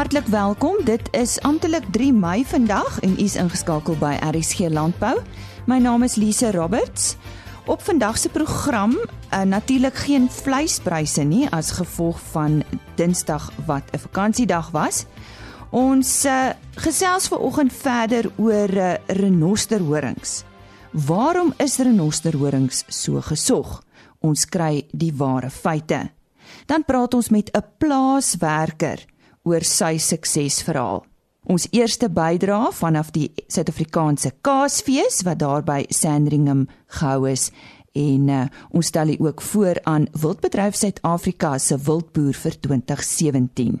Hartlik welkom. Dit is amptelik 3 Mei vandag en u is ingeskakel by RSG Landbou. My naam is Lise Roberts. Op vandag se program uh, natuurlik geen vleispryse nie as gevolg van Dinsdag wat 'n vakansiedag was. Ons uh, gesels ver oggend verder oor uh, renosterhorings. Waarom is renosterhorings so gesog? Ons kry die ware feite. Dan praat ons met 'n plaaswerker oor sy suksesverhaal. Ons eerste bydrae vanaf die Suid-Afrikaanse Kaasfees wat daar by Sandringham gehou is en uh, ons stel hier ook voor aan Wildbedryf Suid-Afrika se Wildboer vir 2017.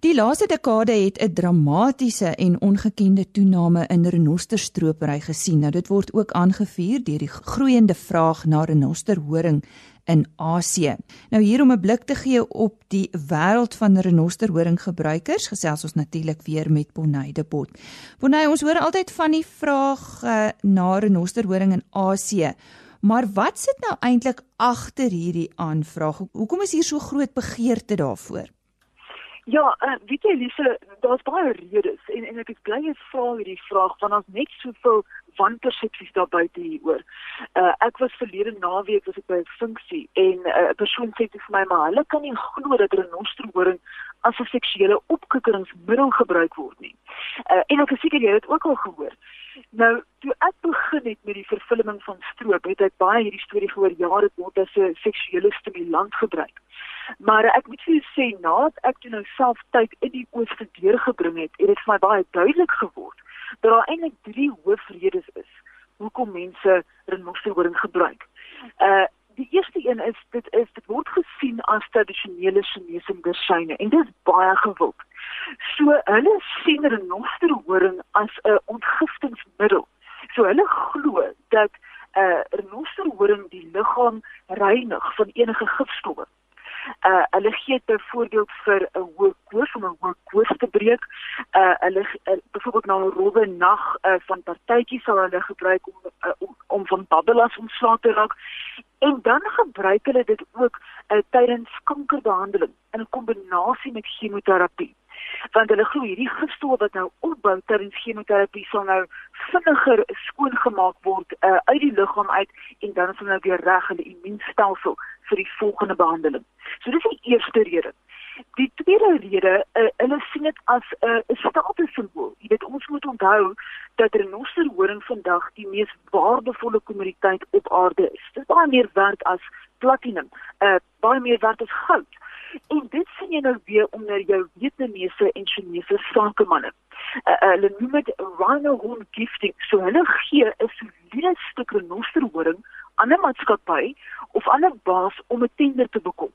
Die laaste dekade het 'n dramatiese en ongekende toename in renosterstropery gesien. Nou dit word ook aangevuur deur die groeiende vraag na renosterhoring in Asië. Nou hier om 'n blik te gee op die wêreld van renosterhoring gebruikers, gesels ons natuurlik weer met Bonnie de Bot. Bonnie, ons hoor altyd van die vraag uh, na renosterhoring in Asië. Maar wat sit nou eintlik agter hierdie aanvraag? Hoekom is hier so groot begeerte daarvoor? Ja, uh, weet jy Lise, daar's baie redes en en ek is bly jy vra hierdie vraag want ons net soveel wanpersepsies daar buite hieroor. Uh ek was verlede naweek was ek by 'n funksie en uh, 'n uh, persoon sê vir my maar hulle kan nie glo dat renosterhoring as 'n seksuele opkikkeringsmiddel gebruik word nie. Uh en ek is seker jy het ook al gehoor. Nou, toe ek begin het met die vervulling van stroop, het ek baie hierdie storie gehoor jare word as 'n seksuele stimulant gebruik. Maar ek moet vir jou sê nadat ek toe nou self tyd in die oos gedeurgebring het, het dit vir my baie duidelik geword dat daar eintlik drie hoofredes is hoekom mense renosterhoring gebruik. Uh die eerste een is dit is dit word gesien as tradisionele Chinese medisyne en dit is baie gewild. So hulle sien renosterhoring as 'n ontgiftingsmiddel. So hulle glo dat uh renosterhoring die liggaam reinig van enige gifstowwe uh hulle gee byvoorbeeld vir 'n hoë koors om 'n hoë koors te breek. Uh hulle uh, byvoorbeeld na 'n rowwe nag uh, van partytjies sal hulle gebruik om uh, om, om van babbelas ontslae te raak. En dan gebruik hulle dit ook uh, tydens kankerbehandeling in kombinasie met chemoterapie want hulle glo hierdie gifstof wat nou opbou tydens chemoterapie sal nou vinniger skoongemaak word uh, uit die liggaam uit en dan sal nou weer reg hulle immuunstelsel vir die volgende behandeling. So dis die eerste rede. Die tweede rede, uh, hulle sien dit as 'n uh, statussimbool. Jy weet ons moet onthou dat renosterhoring vandag die mees waardevolle kommoditeit op aarde is. Dit is baie meer werd as platinum, uh, baie meer werd as goud. En dit sien jy nou weer onder jou Vietnamese en Chinese sakemanne. Uh, uh, hulle noem dit rhino horn gifting. So hulle gee 'n soliede stuk renosterhoring aan 'n maatskappy of aan 'n baas om 'n tender te bekom.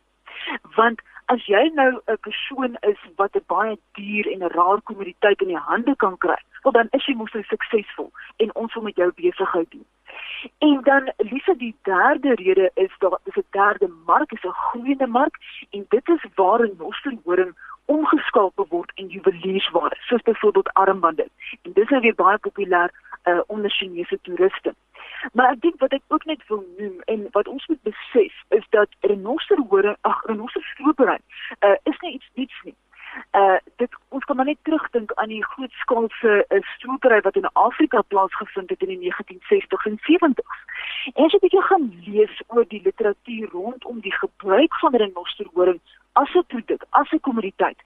Want as jy nou 'n persoon is wat 'n baie duur en 'n rare kommoditeit in die hande kan kry, wel dan is jy mos nou suksesvol en ons wil met jou besigheid doen. En dan liewe die derde rede is dat dis 'n derde mark, is 'n groeiende mark en dit is waar 'n nosterhoring omgeskakel word in juweliersware, soos byvoorbeeld armbande. En dis nou weer baie populêr uh, onder Chinese toeriste. Maar ek dink wat ek ook net wil noem en wat ons moet besef is dat renosterhoring, ag renosterstropery, uh, is nie iets niets nie uh dit ons kan maar net terugdink aan die grootskaalse uh, stropery wat in Afrika plaasgevind het in die 1960s en 70s. En as jy bietjie gaan lees oor die literatuur rondom die gebruik van renosterhoring as 'n produk, as 'n kommoditeit,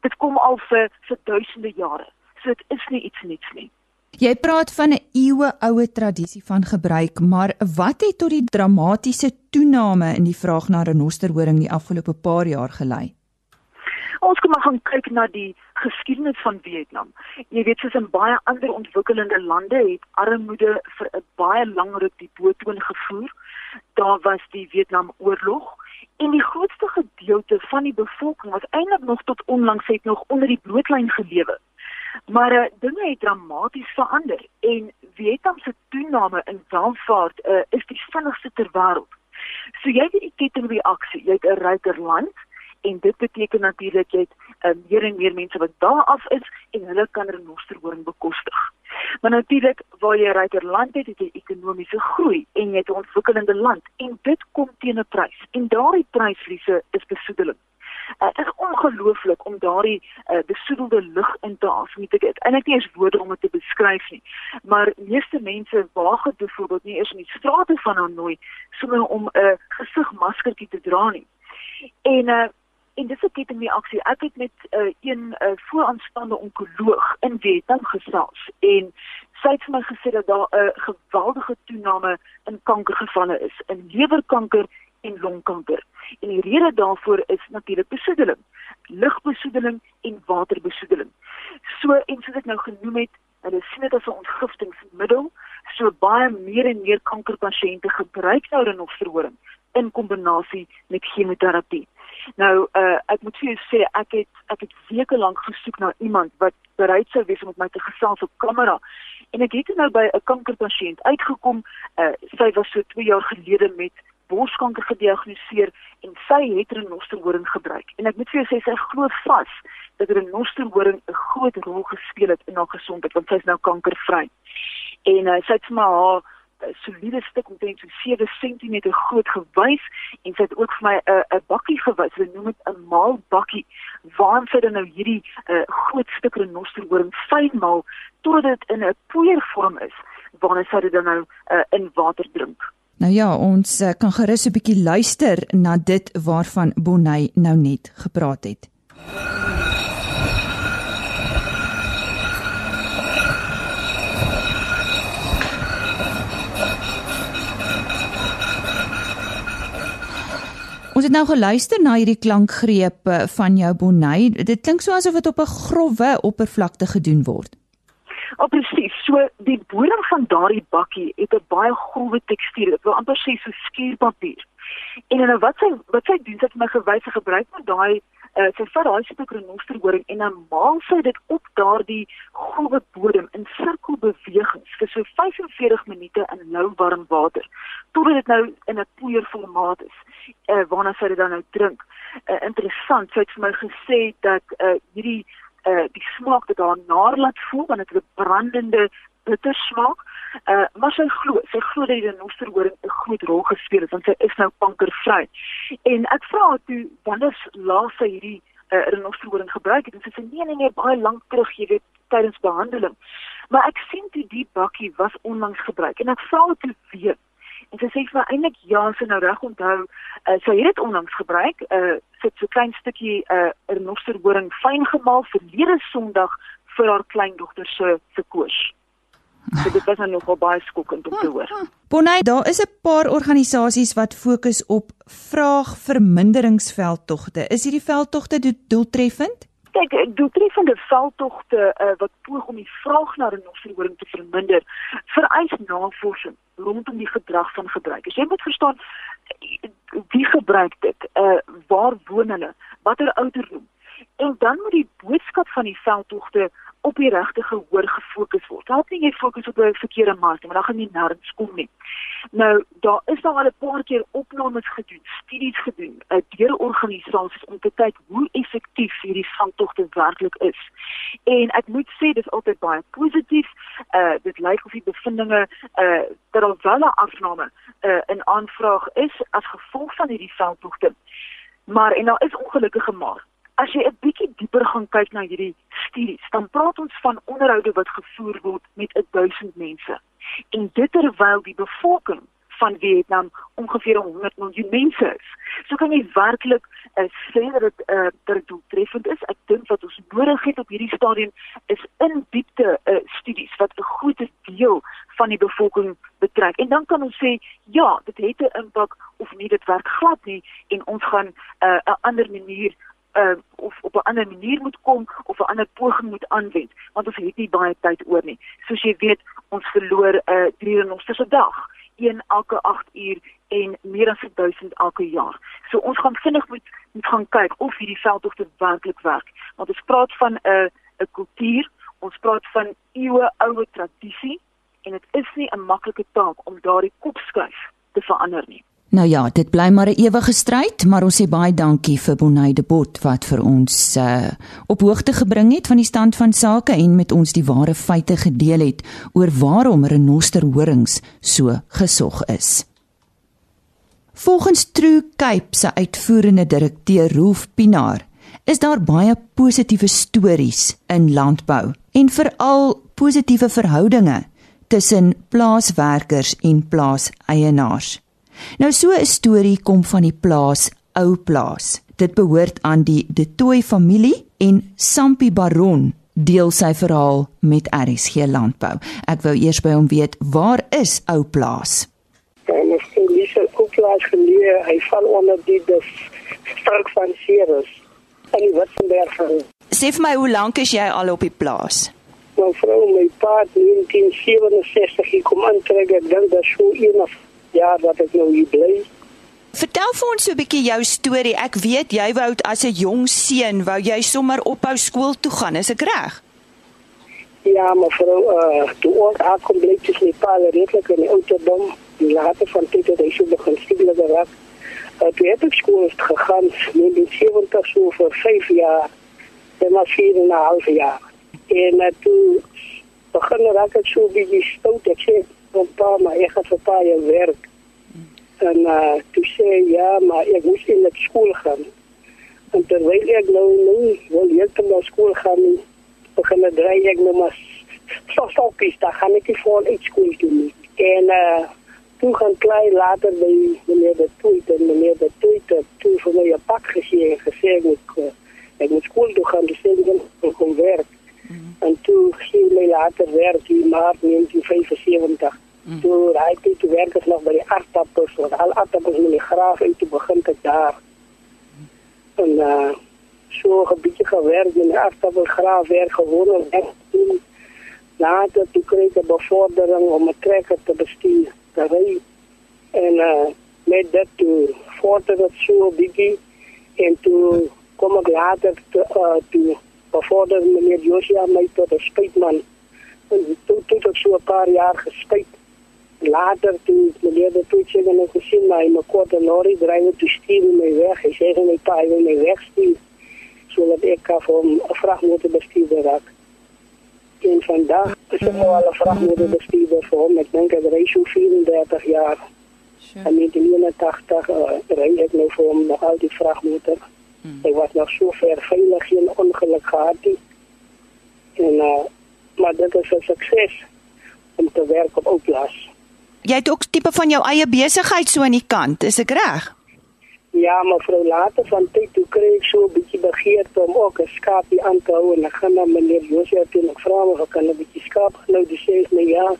dit kom al vir vir duisende jare. So dit is nie iets niets nie. Jy praat van 'n eeue oue tradisie van gebruik, maar wat het tot die dramatiese toename in die vraag na renosterhoring die afgelope paar jaar gelei? Ons kom maar gaan kyk na die geskiedenis van Vietnam. Jy weet soos in baie ander ontwikkelende lande het armoede vir 'n baie lang ruk die boetoon gevoer. Daar was die Vietnamoorlog en die grootste gedeelte van die bevolking was eintlik nog tot onlangs het nog onder die broodlyn gelewe. Maar uh, dinge het dramaties verander en Vietnam se toename in welvaart uh, is die vinnigste ter wêreld. So jy het die kettingreaksie, jy het 'n ryker land en dit beteken natuurlik jy het uh, meer en meer mense wat daar af is en hulle kan renosterhoring bekostig. Maar natuurlik waar jy ryker land het, het jy ekonomiese groei en jy het 'n ontwikkelende land en dit kom teen 'n prys. En daardie prysliese is besoedeling. Uh, dit is ongelooflik om daardie uh, besoedelde lug in te asem. Dit is eintlik nie eens woorde om dit te beskryf nie. Maar meeste mense waag dit byvoorbeeld nie eens in die strate van Hanoi sommer om 'n uh, gesigmaskertjie te dra nie. En uh, en dis 'n kettingreaksie. Ek het met uh, een uh, vooraanstaande onkoloog in Vietnam gesels en sy het vir my gesê dat daar 'n uh, geweldige toename in kankergevalle is, in lewerkanker en longkanker. En die rede daarvoor is natuurlik besoedeling, lugbesoedeling en waterbesoedeling. So en soos ek nou genoem het, hulle sien dit as 'n ontgiftingsmiddel, so baie meer en meer kankerpasiënte gebruik nou renosterhoring in kombinasie met chemoterapie. Nou uh ek moet vir jou sê ek het ek het weke lank gesoek na iemand wat bereid sou wees om met my te gesels op kamera en ek het nou by 'n kankerpasiënt uitgekom. Uh sy was so 2 jaar gelede met borskanker gediagnoseer en sy het renosterhoring gebruik. En ek moet vir jou sê sy glo vas dat renosterhoring 'n groot rol gespeel het in haar gesondheid want sy is nou kankervry. En uh, sy het vir my haar soliede stuk omtrent so 7 cm groot gewys en sy het ook vir my 'n 'n bakkie gewys. Hulle noem dit 'n maalbakkie waarin sy dan nou hierdie uh, groot stuk renosterhoring fyn maal totdat dit in 'n poeiervorm is waarna sy dit dan nou uh, in water drink. Nou ja, ons uh, kan gerus 'n bietjie luister na dit waarvan Bonnie nou net gepraat het. Ons het nou geluister na hierdie klankgrepe van jou Bonnie. Dit klink so asof dit op 'n grouwe oppervlakte gedoen word. Oh presies. So die bodem van daardie bakkie het 'n baie grouwe tekstuur. Dit wil amper sê so skuurpapier. En en wat sy wat sy doen, sy het my gewys sy gebruik met daai uh, sy vat daai stuk renosterhoring en dan maal sy dit op daardie grouwe bodem in sirkelbewegings vir so 45 minute in lou warm water totdat dit nou in 'n poeierformaat is uh, waarna sy dit dan nou drink. Uh, interessant, sy het vir my gesê dat uh, hierdie uh, die smaak wat haar naar laat voel want dit het 'n brandende bitter smaak. Uh, maar sy glo, sy glo dat die renosterhoring 'n groot rol gespeel het want sy is nou kankervry. En ek vra haar toe wanneer laas sy hierdie uh, renosterhoring gebruik het en sy sê nee nee nee baie lank terug, jy weet, tydens behandeling. Maar ek sien toe die bakkie was onlangs gebruik en ek vra haar toe weer En sy sê vir my eintlik ja, sy nou reg onthou, uh, sy het dit onlangs gebruik, uh sit so klein stukkie uh renosterhoring fyn gemaal verlede Sondag vir haar kleindogter se se koors. So dit was nou nogal baie skokkend om te hoor. Bonnie, daar is 'n paar organisasies wat fokus op vraagverminderingsveldtogte. Is hierdie veldtogte doeltreffend? kyk doeltreffende veldtogte uh, wat poog om die vraag na renosterhoring te verminder vereis navorsing rondom die gedrag van gebruikers. Jy moet verstaan wie gebruik dit, uh, waar woon hulle, watter ouderdom. En dan moet die boodskap van die veldtogte op die regte gehoor gefokus word. Help nie jy fokus op 'n verkeerde mark nie, maar dan gaan jy nêrens kom nie. Nou, daar is nou al 'n paar keer opnames gedoen, studies gedoen, uh, deur organisasies om te kyk hoe effektief hierdie vangtogte werklik is. En ek moet sê dis altyd baie positief. Uh dit lyk of die bevindinge uh dat daar wel 'n afname uh in aanvraag is as gevolg van hierdie vangtogte. Maar en daar is ongelukkige maar As jy 'n bietjie dieper gaan kyk na hierdie studies, dan praat ons van onderhoude wat gevoer word met 1000 mense. En dit terwyl die bevolking van Vietnam ongeveer 100 miljoen mense is. So kan jy werklik uh, sê dat dit uh, dit doeltreffend is. Ek dink wat ons nodig het op hierdie stadium is in diepte uh, studies wat 'n groot deel van die bevolking betrek. En dan kan ons sê ja, dit het 'n impak of nie dit werk glad nie en ons gaan 'n uh, ander manier uh, of op 'n ander manier moet kom of 'n ander poging moet aanwend want ons het nie baie tyd oor nie. Soos jy weet, ons verloor 'n uh, drie renosters 'n dag, een elke 8 uur en meer as 1000 elke jaar. So ons gaan vinnig moet moet gaan kyk of hierdie veldtogte werklik werk. Want ons praat van 'n uh, 'n kultuur, ons praat van eeue oue tradisie en dit is nie 'n maklike taak om daardie kopskuif te verander nie. Nou ja, dit bly maar 'n ewige stryd, maar ons sê baie dankie vir Bonnie de Bot wat vir ons uh, op hoogte gebring het van die stand van sake en met ons die ware feite gedeel het oor waarom renosterhorings so gesog is. Volgens True Cape se uitvoerende direkteur Rolf Pinaar is daar baie positiewe stories in landbou en veral positiewe verhoudinge tussen plaaswerkers en plaaseienaars. Nou so 'n storie kom van die plaas Ou Plaas. Dit behoort aan die De Tooy familie en Sampie Baron deel sy verhaal met RSG Landbou. Ek wou eers by hom weet, waar is Ou Plaas? En ek sê dis 'n Ou Plaas geleë, hy val onder die dis sterk van Ceres in die Witzenberg. Sê vir my, hoe lank is jy al op die plaas? My vrou, my pa, 1967 hier kom aantrek, ek dink dat so eendag jaar wat ek nou hier bly. Vertel vir ons so 'n bietjie jou storie. Ek weet jy wou as 'n jong seun wou jy sommer ophou skool toe gaan, is ek reg? Ja, mevrou, uh, toe ons aankom bly het my pa redelik in die ouderdom, die later van tyd het hy so begin studie geraak. Uh, toe heb ik school gegaan, in 70 zo voor vijf jaar en maar vier en een half jaar. En uh, toen begon raak ik zo een beetje stout. Ik zei, pa, maar ik ga voor een paar jaar werk. En uh, toen zei ja, maar ik moest in het school gaan. En terwijl ik nou nu wil ik naar school gaan, beginnen draaien ik nog maar stokjes, dan ga ik gewoon uit school doen. En uh, toen gaan klein later bij meneer de Toeit en meneer de Toeit heeft toen voor mij een pak gezien en gezegd, ik, uh, ik moet school toe gaan, dus ik kon werk. Mm. En toen ging mij later werk in maart 1975. Mm. Toen hij toen werkte nog bij de aardappels, want alle aardappels die graaf en toen begon ik daar. En uh, zo een beetje gewerkt met de aardappelgraafwerk gewonnen. En toen later toen kreeg ik bevordering om een trekker te besturen. Te. En uh, met dat toen vorderde het zo een beetje. En toen kom ik later te, uh, toen bevorderde meneer Josia mij tot een spuitman. En toen heb ik zo een paar jaar gespuit. Later toen meneer de toetsing en ik gezien maar in mijn korte lorry drijven toen stuurde mij weg. Hij zei van mijn pa, hij wil mij wegsturen. Zodat ik voor een vrachtmotorbestuurder raak. En vandaag is ik al een vrachtmotorbestuurder voor hem. Ik denk dat hij zo'n 34 jaar. En in 1989 uh, rijd ik nu voor hem nog altijd vrachtmotor. Hmm. Ik was nog zo ver veilig, geen ongeluk gehad. En, uh, maar dat is een succes om te werken op Outlas. Jy het ook tipe van jou eie besigheid so aan die kant, is ek reg? Ja, mevrou later van tyd toe kry ek so 'n bietjie begeerte om ook 'n skaapie aan te hou en ek gaan na meneer Josia toe en ek vra hom of kan 'n bietjie skaap nou dis sê my ja,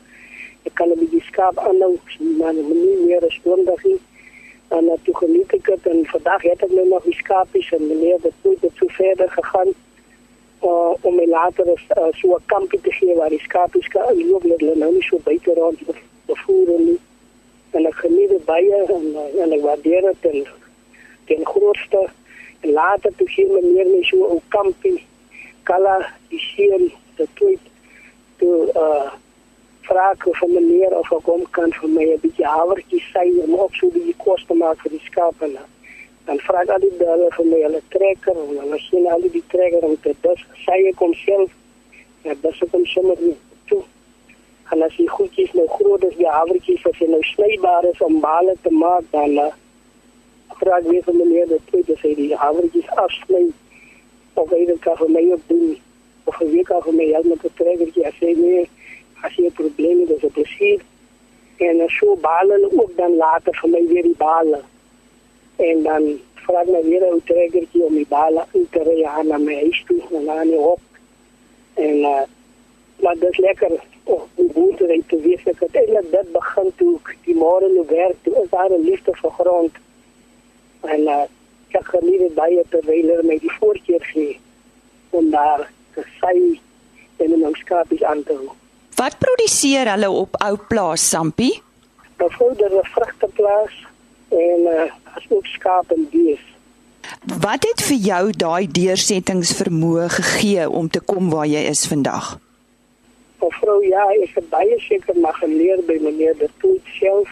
ek kan 'n bietjie skaap aanhou, maar nie meer as donderdag nie. En uh, toe geniet ek het en vandag het ek nou nog die skaapies en meneer het toe het so verder gegaan uh, om my later uh, so 'n kampie te gee waar die skaapies kan loop net nou nie so buite rond te voer nie. En ek geniet dit baie en, uh, en ek waardeer dit en ten grootste en later toe gee meneer my so 'n kampie kala die seun te tweet toe uh vra ek van meneer of ek hom kan vir my 'n bietjie havertjies sy om op so 'n bietjie kos te maak vir die skape. Dan vra ek al die dalle vir my hulle trekker en dan sien al die trekker om te dus sy kom self ja dis ook om sommer toe. En as die goedjies nou groot is, die havertjies as jy nou is om bale te maak dan uh, vra ek weer van meneer dat jy dis die havertjies afsny of hy dit kan vir my of hy kan vir my help met die trekkertjie as hy nee as jy probleme het, is. En so balen ook dan later vir my weer die balen. En dan vra ek my weer 'n trekkertjie om die balen in te ry na my huis toe op. En uh, maar dit is lekker om goed te te weet ek het eintlik dit begin toe die môre nou werk toe is daar 'n liefde vir grond. En uh, ek geniet dit baie terwyl hulle my die voorkeur gee om daar te sy en in ons skapies aan te hou. Wat produseer hulle op ou plaas Sampie? Byvoorbeeld 'n vrugteplaas en uh, as ook skaap en bees. Wat het vir jou daai deursettingsvermoë gegee om te kom waar jy is vandag? Mevrou, ja, ek het baie seker maar geleer by meneer De Toet self.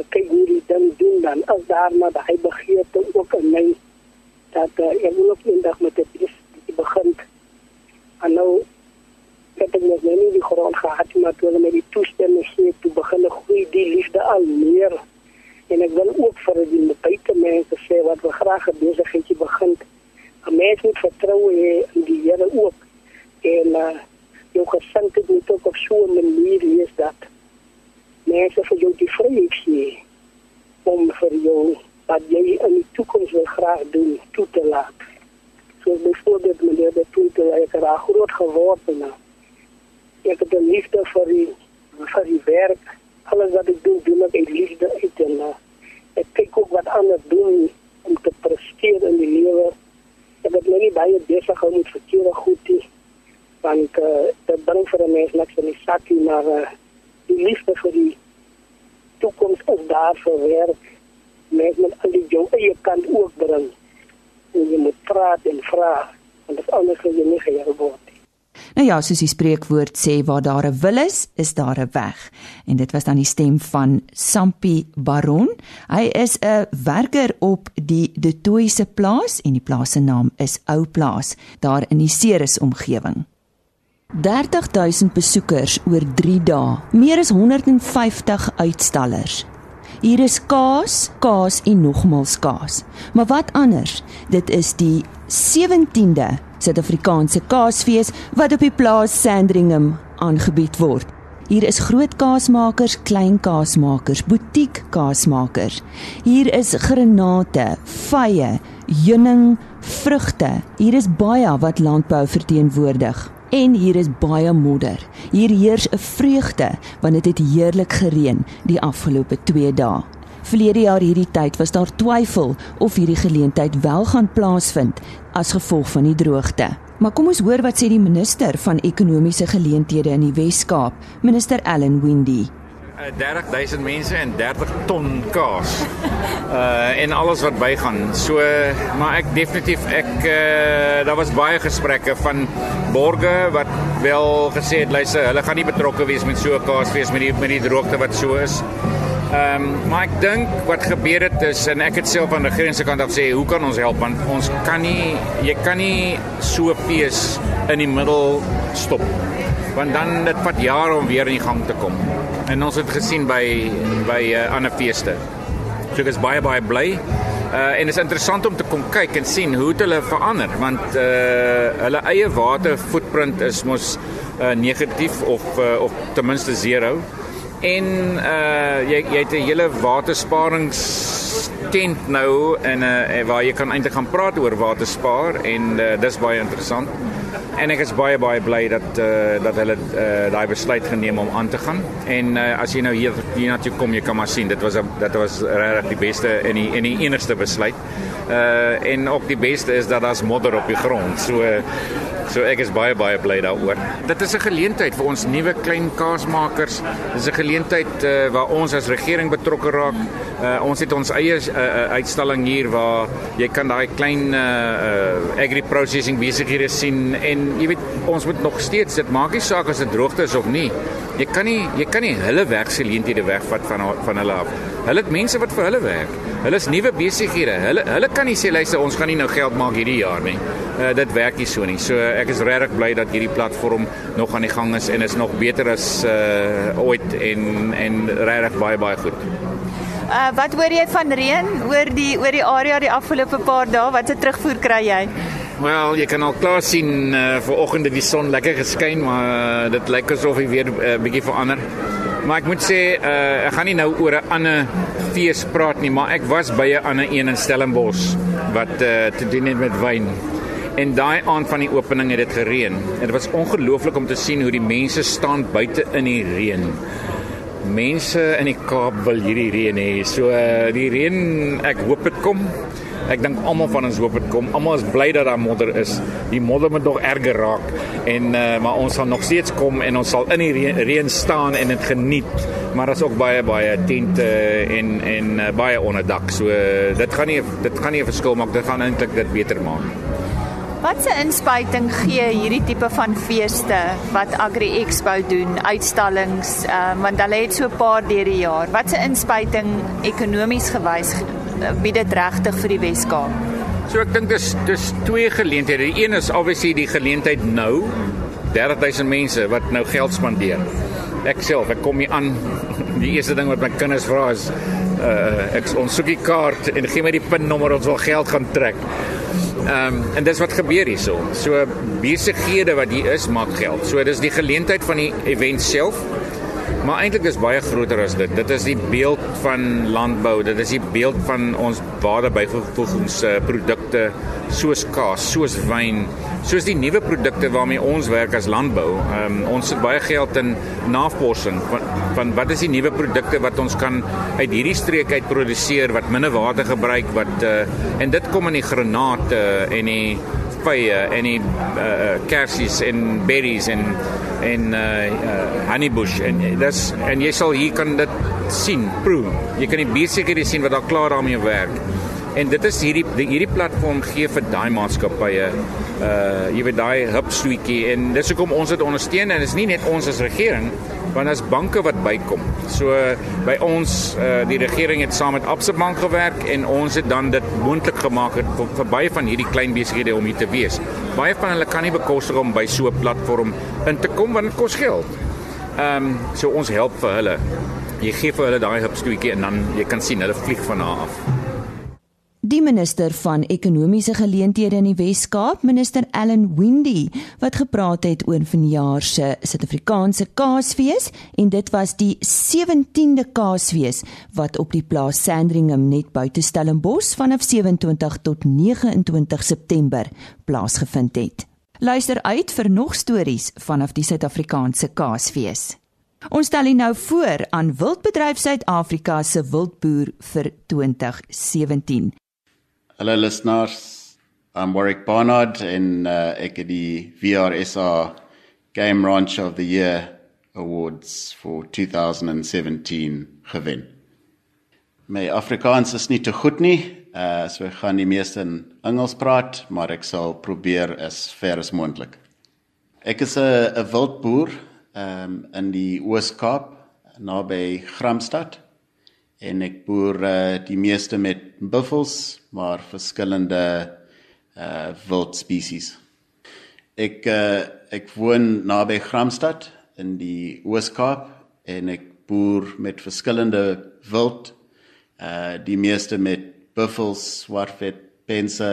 Ek kyk hoe die ding doen dan as daar maar hy begeerte ook in my dat uh, ek wil ook eendag met dit begin. En nou het ek nog nie die grond gehad maar toe hulle met die toestemming gee toe begin groei die liefde al meer en ek wil ook vir die buite mense sê wat we graag 'n besigheidjie begin 'n mens moet vertroue hê in die Here ook. En uh, jou gesindheid moet ook op so 'n manier wees dat mense vir jou die vryheid gee om vir jou wat jy in die toekoms wil graag doen toe te laat. So byvoorbeeld meneer de Tulte, ek het daar groot geword en uh, ek het 'n liefde vir die vir die werk. Alles wat ek doen, doen ek uit liefde uit en uh, ek kyk ook wat anders doen om te presteer in die lewe. Ek het nie baie besig gehou met verkeerde goed nie. Want uh, dit bring vir 'n mens niks in die sak nie, maar uh, die liefde vir die toekoms is daar vir werk. Mens moet al die jou eie kant ook bring. En jy moet praat en vra, want anders sal jy nie gehelp word. Nou ja, soos die spreekwoord sê, waar daar 'n wil is, is daar 'n weg. En dit was dan die stem van Sampi Baron. Hy is 'n werker op die De Tooise plaas en die plaas se naam is Ou Plaas, daar in die Ceres omgewing. 30000 besoekers oor 3 dae, meer as 150 uitstallers. Hier is kaas, kaas en nogmals kaas. Maar wat anders? Dit is die 17de Suid-Afrikaanse Kaasfees wat op die plaas Sandringham aangebied word. Hier is groot kaasmakers, klein kaasmakers, butiek kaasmakers. Hier is granate, vye, heuning, vrugte. Hier is baie wat landbou verteenwoordig. En hier is baie modder. Hier heers 'n vreugde want dit het heerlik gereën die afgelope 2 dae. Verlede jaar hierdie tyd was daar twyfel of hierdie geleentheid wel gaan plaasvind as gevolg van die droogte. Maar kom ons hoor wat sê die minister van ekonomiese geleenthede in die Wes-Kaap, minister Allan Windey. 30000 eh, mense en 30 ton kaas. Uh en alles wat bygaan. So maar ek definitief ek uh daar was baie gesprekke van borge wat wel gesê het luister, hulle gaan nie betrokke wees met so 'n kaasfees met die met die droogte wat so is. Ehm um, maar ek dink wat gebeur het is en ek het self aan die regering se kant af sê hoe kan ons help want ons kan nie jy kan nie so fees in die middel stop want dan dit vat jare om weer in die gang te kom. En ons het gesien by by uh, ander feeste. So ek is baie baie bly. Uh en dit is interessant om te kom kyk en sien hoe dit hulle verander want uh hulle eie water footprint is mos uh negatief of uh, of ten minste 0 en uh jy jy het 'n hele watersparings tent nou en uh waar jy kan eintlik gaan praat oor waterspaar en uh, dis baie interessant. En ek is baie baie bly dat uh dat hulle uh daai besluit geneem om aan te gaan. En uh as jy nou hier hier na toe kom, jy kan maar sien dit was a, dit was regtig die beste en die en die enigste besluit. Uh en ook die beste is dat daar's modder op die grond. So So ek is baie baie bly daaroor. Dit is 'n geleentheid vir ons nuwe klein kaasmakers. Dit is 'n geleentheid uh, waar ons as regering betrokke raak. Uh, ons het ons eie uh, uitstalling hier waar jy kan daai klein uh, uh, agri processing besighede sien en jy weet ons moet nog steeds dit maak nie saak as dit droogte is of nie. Jy kan nie jy kan nie hulle werksgeleenthede wegvat van van hulle af. Hulle het mense wat vir hulle werk. Hulle is nuwe besighede. Hulle hulle kan nie sê luister ons gaan nie nou geld maak hierdie jaar nie. Uh, dit werk nie so nie. So ek is regtig bly dat hierdie platform nog aan die gang is en is nog beter as uh, ooit en en regtig baie baie goed. Uh, wat hoor jy van reën oor die oor die area die afgelope paar dae? Wat se terugvoer kry jy? Wel, jy kan al klaar sien uh, vanoggend het die son lekker geskyn, maar uh, dit lyk asof hy weer 'n uh, bietjie verander. Maar ek moet sê, uh, ek gaan nie nou oor 'n ander fees praat nie, maar ek was by 'n ander een in Stellenbosch wat uh, te doen het met wyn. En daai aand van die opening het dit gereën. Dit was ongelooflik om te sien hoe die mense staan buite in die reën. Mense in die Kaap wil hierdie reën hê. So uh, die reën, ek hoop dit kom. Ek dink almal van ons hoop dit kom. Almal is bly dat daar modder is. Die modder moet nog erger raak en uh, maar ons sal nog steeds kom en ons sal in die reën, staan en dit geniet. Maar daar's ook baie baie tente en en uh, baie onderdak. So dit gaan nie dit gaan nie 'n verskil maak. Dit gaan eintlik dit beter maak. Wat se inspuiting gee hierdie tipe van feeste wat Agri Expo doen, uitstallings, um, want hulle het so 'n paar deur die jaar. Wat se inspuiting ekonomies gewys bied dit regtig vir die Weskaap? So ek dink dis dis twee geleenthede. Die een is obviously die geleentheid nou 30000 mense wat nou geld spandeer. Ek self, ek kom hier aan. Die eerste ding wat my kinders vra is uh ek ons soek die kaart en gee my die pinnommer ons wil geld gaan trek. Ehm um, en dis wat gebeur hierso. So besighede wat hier is maak geld. So dis die geleentheid van die event self. Maar eintlik is baie groter as dit. Dit is die beeld van landbou. Dit is die beeld van ons waardebyvoegingsprodukte soos kaas, soos wyn, soos die nuwe produkte waarmee ons werk as landbou. Um, ons sit baie geld in navorsing van, van wat is die nuwe produkte wat ons kan uit hierdie streek uit produseer wat minder water gebruik wat uh, en dit kom in die granate uh, en die vye en die uh, kersies en berries en en uh, honeybush en dis en jy sal hier kan dit sien proe. Jy kan die bier seker sien wat daar klaar daarmee werk. En dit is hierdie die, hierdie platform gee vir daai maatskappye uh jy weet daai hupstoetjie en dis hoekom ons dit ondersteun en dit is nie net ons as regering want as banke wat bykom. So by ons uh die regering het saam met Absa Bank gewerk en ons het dan dit moontlik gemaak het vir, vir baie van hierdie klein besighede om hier te wees. Baie van hulle kan nie bekostig om by so 'n platform in te kom want dit kos geld. Ehm um, so ons help vir hulle. Jy gee vir hulle daai hupstoetjie en dan jy kan sien hulle vlieg van daar af. Die minister van ekonomiese geleenthede in die Wes-Kaap, minister Allan Windy, wat gepraat het oor vanjaar se Suid-Afrikaanse Kaasfees en dit was die 17de Kaasfees wat op die plaas Sandringham net buite Stellenbosch vanaf 27 tot 29 September plaasgevind het. Luister uit vir nog stories vanaf die Suid-Afrikaanse Kaasfees. Ons stel nou voor aan Wildbedryf Suid-Afrika se wildboer vir 2017. Hello listeners. I'm Warwick Barnard in uh, ek het die VRSR Game Ranch of the Year Awards for 2017 gewen. My Afrikaans is nie te goed nie. Uh so ek gaan die meeste in Engels praat, maar ek sal probeer as ver as moontlik. Ek is 'n 'n wildboer um in die Oos-Kaap naby Gramstad en ek boer uh, die meeste met buffels, maar verskillende uh wild spesies. Ek uh, ek woon naby Gramstad in die Oos-Kaap en ek boer met verskillende wild uh die meeste met buffels, swartvet, pense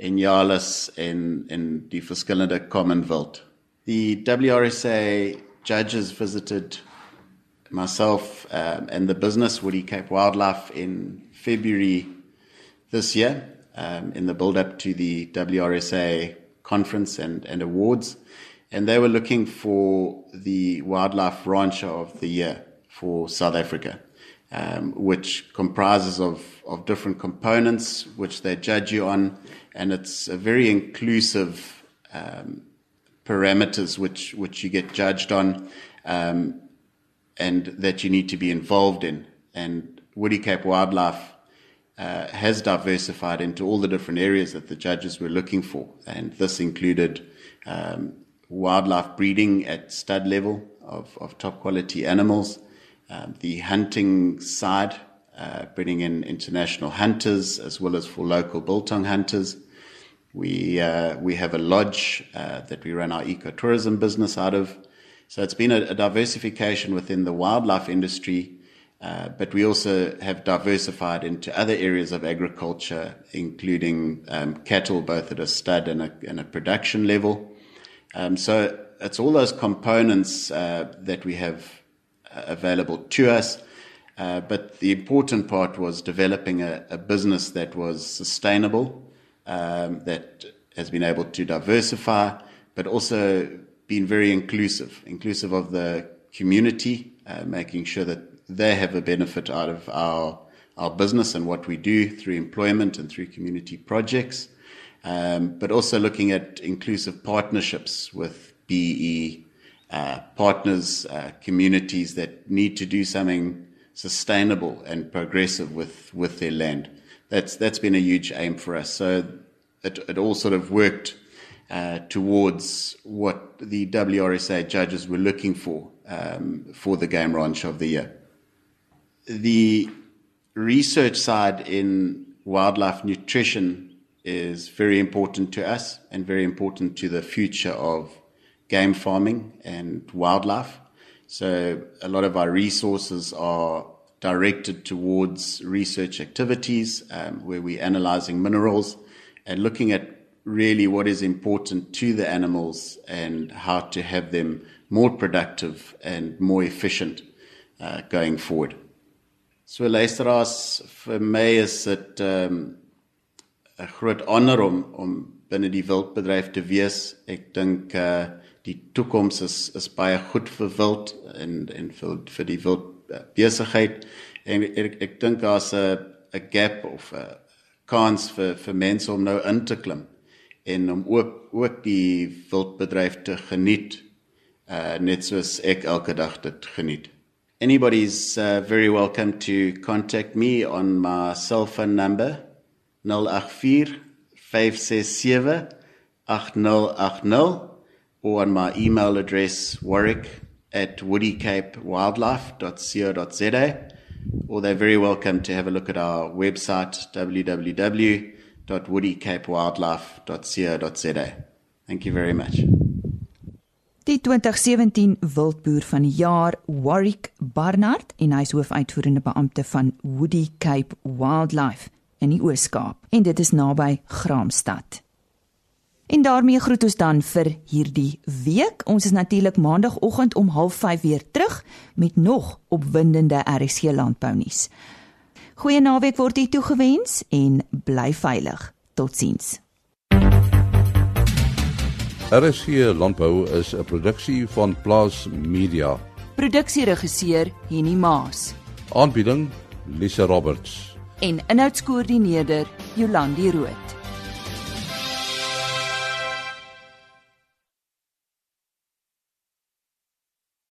en jalas en en die verskillende common wild. The WRSA judges visited myself um, and the business Woody Cape Wildlife in February this year um, in the build up to the WRSA conference and, and awards. And they were looking for the wildlife rancher of the year for South Africa, um, which comprises of, of different components which they judge you on. And it's a very inclusive um, parameters which, which you get judged on. Um, and that you need to be involved in. And Woody Cape Wildlife uh, has diversified into all the different areas that the judges were looking for. And this included um, wildlife breeding at stud level of, of top quality animals, um, the hunting side, uh, bringing in international hunters as well as for local biltong hunters. We, uh, we have a lodge uh, that we run our ecotourism business out of. So it's been a, a diversification within the wildlife industry, uh, but we also have diversified into other areas of agriculture, including um, cattle, both at a stud and a, and a production level. Um, so it's all those components uh, that we have uh, available to us. Uh, but the important part was developing a, a business that was sustainable, um, that has been able to diversify, but also been very inclusive, inclusive of the community, uh, making sure that they have a benefit out of our our business and what we do through employment and through community projects, um, but also looking at inclusive partnerships with BE uh, partners, uh, communities that need to do something sustainable and progressive with with their land. That's that's been a huge aim for us. So it, it all sort of worked uh, towards what the WRSA judges were looking for um, for the Game Ranch of the Year. The research side in wildlife nutrition is very important to us and very important to the future of game farming and wildlife. So, a lot of our resources are directed towards research activities um, where we're analyzing minerals and looking at really what is important to the animals and how to have them more productive and more efficient uh, going forward. So luisteraars, vir my is dit um 'n groot honor om om binne die wildbedryf te wees. Ek dink uh die toekoms is is baie goed vir wild en en vir vir die wild besigheid en ek ek dink daar's 'n 'n gap of 'n kans vir vir mense om nou in te klim en om ook ook die wildbedryf te geniet uh net soos ek elke dag dit geniet. Anybody's uh, very welcome to contact me on my cell phone number 084 567 8080 or on my email address warwick@woodykapewildlife.co.za or they're very welcome to have a look at our website www.woodykapewildlife.co.za. Thank you very much. Die 2017 Wildboer van die jaar, Warwick Barnard, en hy is hoofuitvoerende beampte van Woody Cape Wildlife in die Oos-Kaap en dit is naby Graamsstad. En daarmee groet ons dan vir hierdie week. Ons is natuurlik maandagooggend om 05:30 weer terug met nog opwindende RSC landbou nuus. Goeie naweek word u toegewens en bly veilig. Totsiens. RSC landbou is 'n produksie van Plaas Media. Produksieregisseur Henny Maas Aanbieding Lisa Roberts en inhoudskoördineerder Jolandi Root.